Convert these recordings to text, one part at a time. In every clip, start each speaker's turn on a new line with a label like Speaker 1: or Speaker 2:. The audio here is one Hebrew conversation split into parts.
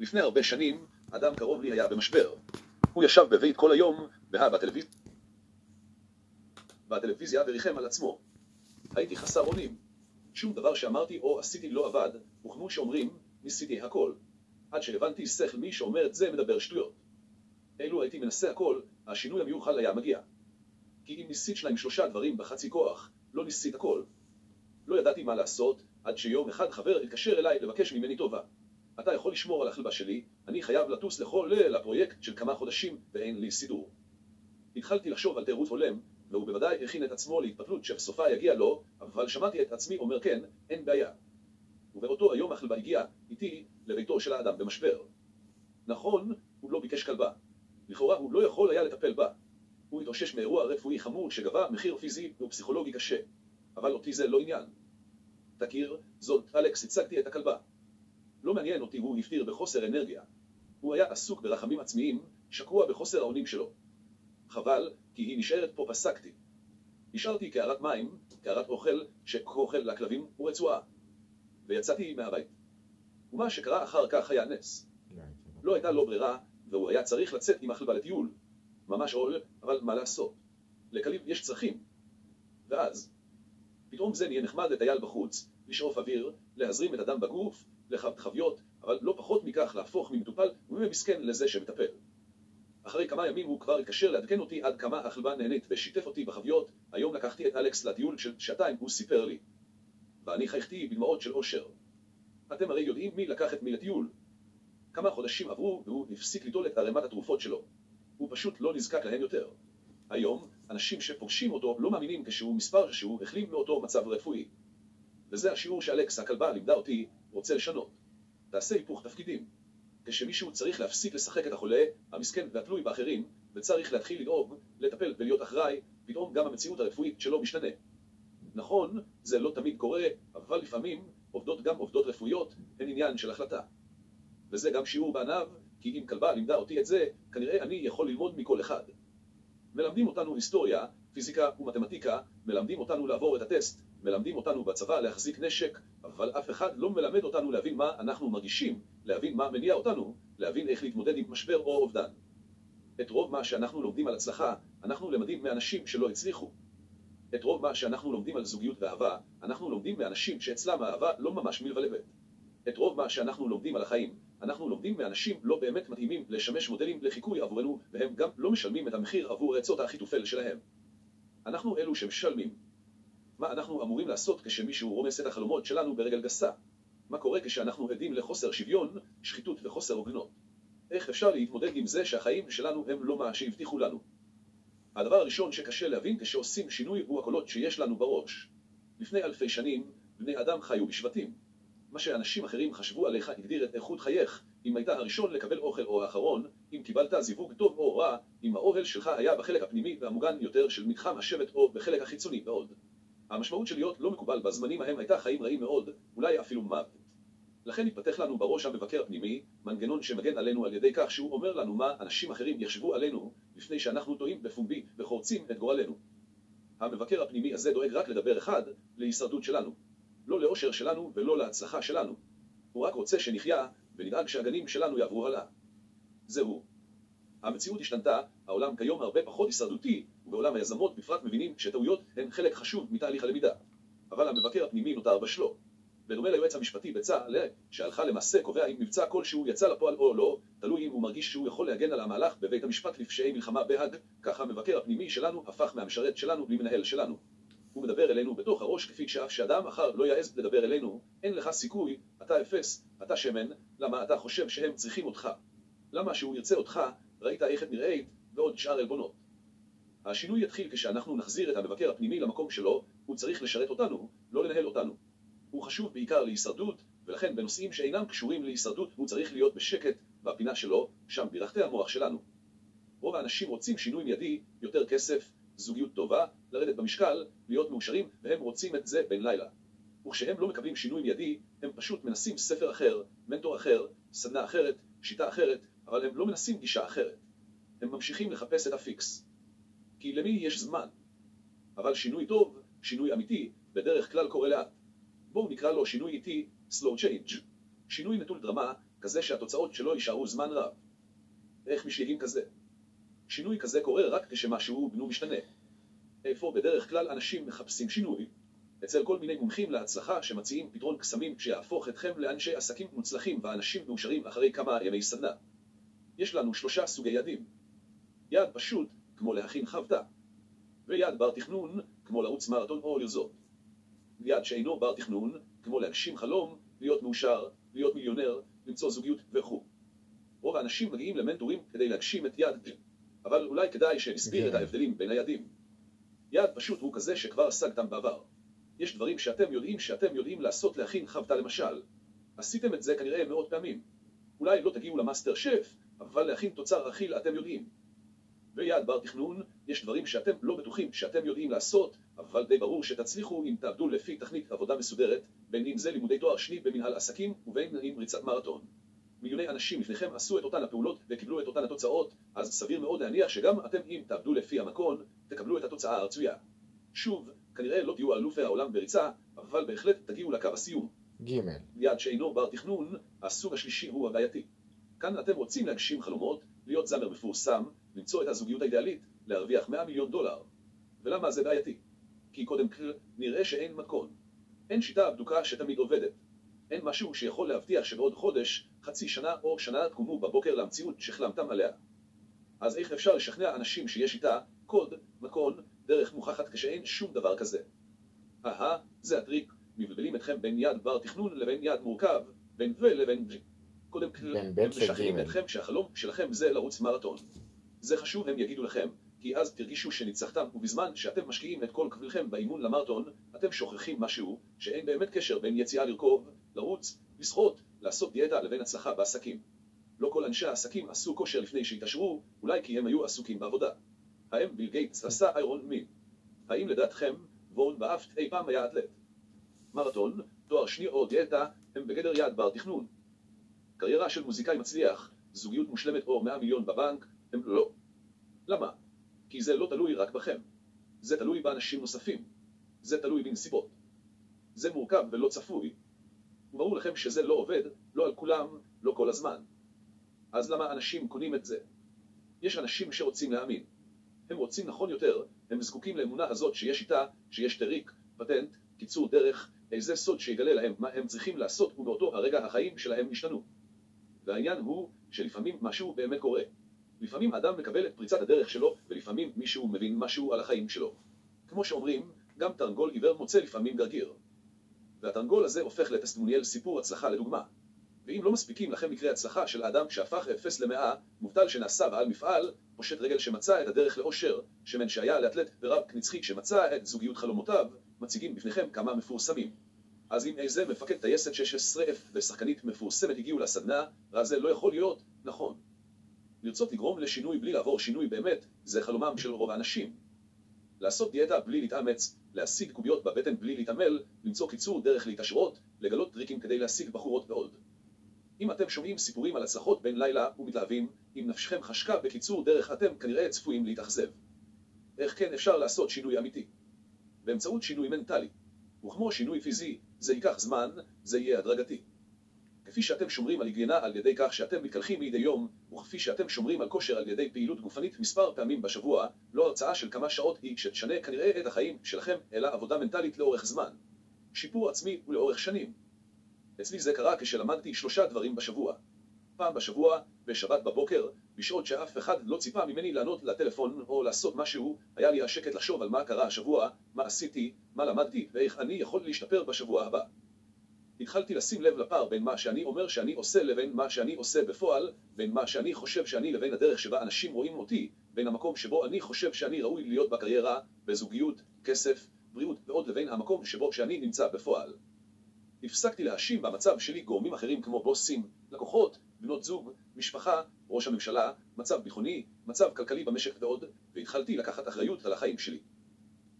Speaker 1: לפני הרבה שנים, אדם קרוב לי היה במשבר. הוא ישב בבית כל היום, בטלוויזיה, בטלוויזיה וריחם על עצמו. הייתי חסר אונים. שום דבר שאמרתי או עשיתי לא עבד, וכמו שאומרים, ניסיתי הכל. עד שהבנתי שכל מי שאומר את זה מדבר שטויות. אילו הייתי מנסה הכל, השינוי המיוחל היה מגיע. כי אם ניסית שניים שלושה דברים בחצי כוח, לא ניסית הכל. לא ידעתי מה לעשות, עד שיום אחד חבר התקשר אליי לבקש ממני טובה. אתה יכול לשמור על החלבה שלי, אני חייב לטוס לכל ליל לפרויקט של כמה חודשים ואין לי סידור. התחלתי לחשוב על תירוץ הולם, והוא בוודאי הכין את עצמו להתפתלות שבסופה יגיע לו, אבל שמעתי את עצמי אומר כן, אין בעיה. ובאותו היום החלבה הגיע איתי לביתו של האדם במשבר. נכון, הוא לא ביקש כלבה. לכאורה הוא לא יכול היה לטפל בה. הוא התאושש מאירוע רפואי חמור שגבה מחיר פיזי ופסיכולוגי קשה. אבל אותי זה לא עניין. תכיר, זאת אלכס, הצגתי את הכלבה. לא מעניין אותי, הוא הפטיר בחוסר אנרגיה. הוא היה עסוק ברחמים עצמיים, שקוע בחוסר האונים שלו. חבל, כי היא נשארת פה פסקתי. השארתי קערת מים, קערת אוכל, שכאוכל לכלבים ורצועה. ויצאתי מהבית. ומה שקרה אחר כך היה נס. לא הייתה לו ברירה, והוא היה צריך לצאת עם החלבה לטיול. ממש עול, אבל מה לעשות? לכלב יש צרכים. ואז, פתאום זה נהיה נחמד לטייל בחוץ, לשאוף אוויר, להזרים את הדם בגוף, לחוויות, אבל לא פחות מכך להפוך ממטופל וממסכן לזה שמטפל. אחרי כמה ימים הוא כבר התקשר לעדכן אותי עד כמה החלבה נהנית ושיתף אותי בחוויות, היום לקחתי את אלכס לטיול של שעתיים, הוא סיפר לי. ואני חייכתי בדמעות של אושר. אתם הרי יודעים מי לקח את מי לטיול. כמה חודשים עברו והוא הפסיק ליטול את ערימת התרופות שלו. הוא פשוט לא נזקק להם יותר. היום, אנשים שפוגשים אותו לא מאמינים כשהוא מספר שהוא החלים מאותו מצב רפואי. וזה השיעור שאלכס הכלבה לימדה אותי, רוצה לשנות. תעשה היפוך תפקידים. כשמישהו צריך להפסיק לשחק את החולה, המסכן והתלוי באחרים, וצריך להתחיל לדאוג, לטפל ולהיות אחראי, פתאום גם המציאות הרפואית שלו משתנה. נכון, זה לא תמיד קורה, אבל לפעמים עובדות גם עובדות רפואיות הן עניין של החלטה. וזה גם שיעור בעניו, כי אם כלבה לימדה אותי את זה, כנראה אני יכול ללמוד מכל אחד. מלמדים אותנו היסטוריה, פיזיקה ומתמטיקה, מלמדים אותנו לעבור את הטסט, מלמדים אותנו בצבא להחזיק נשק, אבל אף אחד לא מלמד אותנו להבין מה אנחנו מרגישים, להבין מה מניע אותנו, להבין איך להתמודד עם משבר או אובדן. את רוב מה שאנחנו לומדים על הצלחה, אנחנו למדים מאנשים שלא הצליחו. את רוב מה שאנחנו לומדים על זוגיות ואהבה, אנחנו לומדים מאנשים שאצלם האהבה לא ממש מלבלבת. את רוב מה שאנחנו לומדים על החיים, אנחנו לומדים מאנשים לא באמת מתאימים לשמש מודלים לחיקוי עבורנו, והם גם לא משלמים את המחיר עבור עצות האחיתופל שלהם. אנחנו אלו שמשלמים. מה אנחנו אמורים לעשות כשמישהו רומס את החלומות שלנו ברגל גסה? מה קורה כשאנחנו עדים לחוסר שוויון, שחיתות וחוסר הוגנות? איך אפשר להתמודד עם זה שהחיים שלנו הם לא מה שהבטיחו לנו? הדבר הראשון שקשה להבין כשעושים שינוי הוא הקולות שיש לנו בראש. לפני אלפי שנים, בני אדם חיו בשבטים. מה שאנשים אחרים חשבו עליך הגדיר את איכות חייך, אם היית הראשון לקבל אוכל או האחרון, אם קיבלת זיווג טוב או רע, אם האוהל שלך היה בחלק הפנימי והמוגן יותר של מתחם השבט או בחלק החיצוני ועוד. המשמעות של להיות לא מקובל בזמנים ההם הייתה חיים רעים מאוד, אולי אפילו מוות. לכן התפתח לנו בראש המבקר הפנימי, מנגנון שמגן עלינו על ידי כך שהוא אומר לנו מה אנשים אחרים יחשבו עלינו, לפני שאנחנו טועים בפומבי וחורצים את גורלנו. המבקר הפנימי הזה דואג רק לדבר אחד, להישרדות שלנו. לא לאושר שלנו ולא להצלחה שלנו. הוא רק רוצה שנחיה ונדאג שהגנים שלנו יעברו הלאה. זהו. המציאות השתנתה, העולם כיום הרבה פחות הישרדותי, ובעולם היזמות בפרט מבינים שטעויות הן חלק חשוב מתהליך הלמידה. אבל המבקר הפנימי נותר בשלו. בדומה ליועץ המשפטי בצה"ל, שהלכה למעשה קובע אם מבצע כלשהו יצא לפועל או לא, תלוי אם הוא מרגיש שהוא יכול להגן על המהלך בבית המשפט לפשעי מלחמה בהאג, ככה המבקר הפנימי שלנו הפך מהמשרת שלנו למנהל שלנו. הוא מדבר אלינו בתוך הראש כפי שאף שאדם אחר לא יעז לדבר אלינו, אין לך סיכוי, אתה אפס, אתה שמן, למה אתה חושב שהם צריכים אותך? למה שהוא ירצה אותך, ראית איך את נראית, ועוד שאר עלבונות. השינוי יתחיל כשאנחנו נחזיר את המבקר הפנימי למקום שלו, הוא צריך לשרת אותנו, לא לנהל אותנו. הוא חשוב בעיקר להישרדות, ולכן בנושאים שאינם קשורים להישרדות הוא צריך להיות בשקט בפינה שלו, שנברא כתמי המוח שלנו. רוב האנשים רוצים שינוי מיידי, יותר כסף, זוגיות טובה, לרדת במשקל, להיות מאושרים, והם רוצים את זה בן לילה. וכשהם לא מקבלים שינוי מיידי, הם פשוט מנסים ספר אחר, מנטור אחר, סדנה אחרת, שיטה אחרת, אבל הם לא מנסים גישה אחרת. הם ממשיכים לחפש את הפיקס. כי למי יש זמן? אבל שינוי טוב, שינוי אמיתי, בדרך כלל קורה לאט. בואו נקרא לו שינוי איטי, slow change. שינוי נטול דרמה, כזה שהתוצאות שלו יישארו זמן רב. איך משייגים כזה? שינוי כזה קורה רק כשמשהו בנו משתנה. איפה בדרך כלל אנשים מחפשים שינוי? אצל כל מיני מומחים להצלחה שמציעים פתרון קסמים שיהפוך אתכם לאנשי עסקים מוצלחים ואנשים מאושרים אחרי כמה ימי סדנה. יש לנו שלושה סוגי יעדים. יעד פשוט, כמו להכין חבטה, ויעד בר תכנון, כמו לרוץ מרתון או לרזות. יעד שאינו בר תכנון, כמו להגשים חלום, להיות מאושר, להיות מיליונר, למצוא זוגיות וכו'. רוב האנשים מגיעים למנטורים כדי להגשים את יעד, אבל אולי כדאי שנסביר את ההבדלים בין היעדים. יעד פשוט הוא כזה שכבר השגתם בעבר. יש דברים שאתם יודעים שאתם יודעים לעשות להכין חביתה למשל. עשיתם את זה כנראה מאות פעמים. אולי לא תגיעו למאסטר שף, אבל להכין תוצר אכיל אתם יודעים. ביעד בר תכנון יש דברים שאתם לא בטוחים שאתם יודעים לעשות, אבל די ברור שתצליחו אם תעבדו לפי תכנית עבודה מסודרת, בין אם זה לימודי תואר שני במנהל עסקים ובין אם ריצת מרתון. מיליוני אנשים לפניכם עשו את אותן הפעולות וקיבלו את אותן התוצאות, אז סביר מאוד להניח שגם אתם אם תעבדו לפי המקון, תקבלו את התוצאה הרצויה. שוב, כנראה לא תהיו אלופי העולם בריצה, אבל בהחלט תגיעו לקו הסיום.
Speaker 2: ג'
Speaker 1: יעד שאינו בר תכנון, הסוג השלישי הוא הבעייתי. כאן אתם רוצים להגשים חלומות, להיות זמר מפורסם, למצוא את הזוגיות האידיאלית, להרוויח 100 מיליון דולר. ולמה זה בעייתי? כי קודם כל נראה שאין מתכון. אין שיטה בדוקה שתמיד עובדת. אין משהו שיכול להבטיח שבעוד חודש, חצי שנה או שנה תקומו בבוקר למציאות שחלמתם עליה. אז איך אפשר לשכנע אנשים שיש שיטה, קוד, מתכון, דרך מוכחת כשאין שום דבר כזה? אהה, זה הטריק, מבלבלים אתכם בין יד בר תכנון לבין יד מורכב, בין ו לבין ג'. קודם כל, הם משכנעים. אתכם שהחלום שלכם זה לרוץ מרתון. זה חשוב הם יגידו לכם, כי אז תרגישו שניצחתם, ובזמן שאתם משקיעים את כל כבילכם באימון למרתון, אתם שוכחים משהו, שאין באמת קשר בין יציאה לרכוב, לרוץ, לשחות, לעשות דיאטה לבין הצלחה בעסקים. לא כל אנשי העסקים עשו כושר לפני שהתעשרו, אולי כי הם היו עסוקים בעבודה. האם ביל גייטס עשה איירון מין? האם לדעתכם וורן באפט אי פעם היה אתלט? מרתון, תואר שני או דיאטה הם בגדר יעד בר תכנון. קריירה של מוזיקאי מצליח, זוגיות מושלמת או 100 מיליון בבנק, הם לא. למה? כי זה לא תלוי רק בכם. זה תלוי באנשים נוספים. זה תלוי בנסיבות. זה מורכב ולא צפוי. וברור לכם שזה לא עובד, לא על כולם, לא כל הזמן. אז למה אנשים קונים את זה? יש אנשים שרוצים להאמין. הם רוצים נכון יותר, הם זקוקים לאמונה הזאת שיש שיטה, שיש טריק, פטנט, קיצור דרך, איזה סוד שיגלה להם מה הם צריכים לעשות ובאותו הרגע החיים שלהם השתנו. והעניין הוא שלפעמים משהו באמת קורה. לפעמים אדם מקבל את פריצת הדרך שלו, ולפעמים מישהו מבין משהו על החיים שלו. כמו שאומרים, גם תרנגול עיוור מוצא לפעמים גרגיר. והתרנגול הזה הופך ל testimonial סיפור הצלחה לדוגמה. ואם לא מספיקים לכם מקרי הצלחה של האדם שהפך אפס למאה, מובטל שנעשה בעל מפעל, פושט רגל שמצא את הדרך לאושר, שמן שהיה לאתלט ורב נצחי שמצא את זוגיות חלומותיו, מציגים בפניכם כמה מפורסמים. אז אם איזה מפקד טייסת 16F ושחקנית מפורסמת הגיעו לסדנה, רע זה לא יכול להיות נכון. לרצות לגרום לשינוי בלי לעבור שינוי באמת, זה חלומם של רוב האנשים. לעשות דיאטה בלי להתאמץ, להשיג קוביות בבטן בלי להתעמל, למצוא קיצור דרך להתעשרות, לגלות טריקים כדי להשיג בחורות ועוד. אם אתם שומעים סיפורים על הצלחות בין לילה ומתלהבים, אם נפשכם חשקה בקיצור דרך אתם כנראה צפויים להתאכזב. איך כן אפשר לעשות שינוי אמיתי? באמצעות שינוי מנטלי. וכמו שינוי פיזי, זה ייקח זמן, זה יהיה הדרגתי. כפי שאתם שומרים על היגיינה על ידי כך שאתם מתקלחים מדי יום, וכפי שאתם שומרים על כושר על ידי פעילות גופנית מספר פעמים בשבוע, לא הרצאה של כמה שעות היא שתשנה כנראה את החיים שלכם, אלא עבודה מנטלית לאורך זמן. שיפור עצמי ולאורך שנים. אצלי זה קרה כשלמדתי שלושה דברים בשבוע. פעם בשבוע, בשבת בבוקר, בשעות שאף אחד לא ציפה ממני לענות לטלפון או לעשות משהו, היה לי השקט לחשוב על מה קרה השבוע, מה עשיתי, מה למדתי ואיך אני יכול להשתפר בשבוע הבא. התחלתי לשים לב לפער בין מה שאני אומר שאני עושה לבין מה שאני עושה בפועל, בין מה שאני חושב שאני לבין הדרך שבה אנשים רואים אותי, בין המקום שבו אני חושב שאני ראוי להיות בקריירה, בזוגיות, כסף, בריאות ועוד לבין המקום שבו שאני נמצא בפועל. הפסקתי להאשים במצב שלי גורמים אחרים כמו בוסים, לקוחות, בנות זוג, משפחה, ראש הממשלה, מצב ביטחוני, מצב כלכלי במשק ועוד, והתחלתי לקחת אחריות על החיים שלי.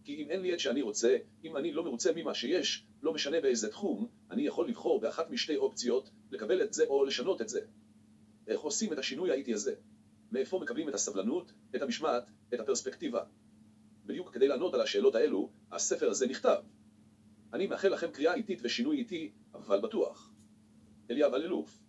Speaker 1: כי אם אין לי את שאני רוצה, אם אני לא מרוצה ממה שיש, לא משנה באיזה תחום, אני יכול לבחור באחת משתי אופציות, לקבל את זה או לשנות את זה. איך עושים את השינוי האיטי הזה? מאיפה מקבלים את הסבלנות, את המשמעת, את הפרספקטיבה? בדיוק כדי לענות על השאלות האלו, הספר הזה נכתב. אני מאחל לכם קריאה איטית ושינוי איטי, אבל בטוח. אליאב אללוף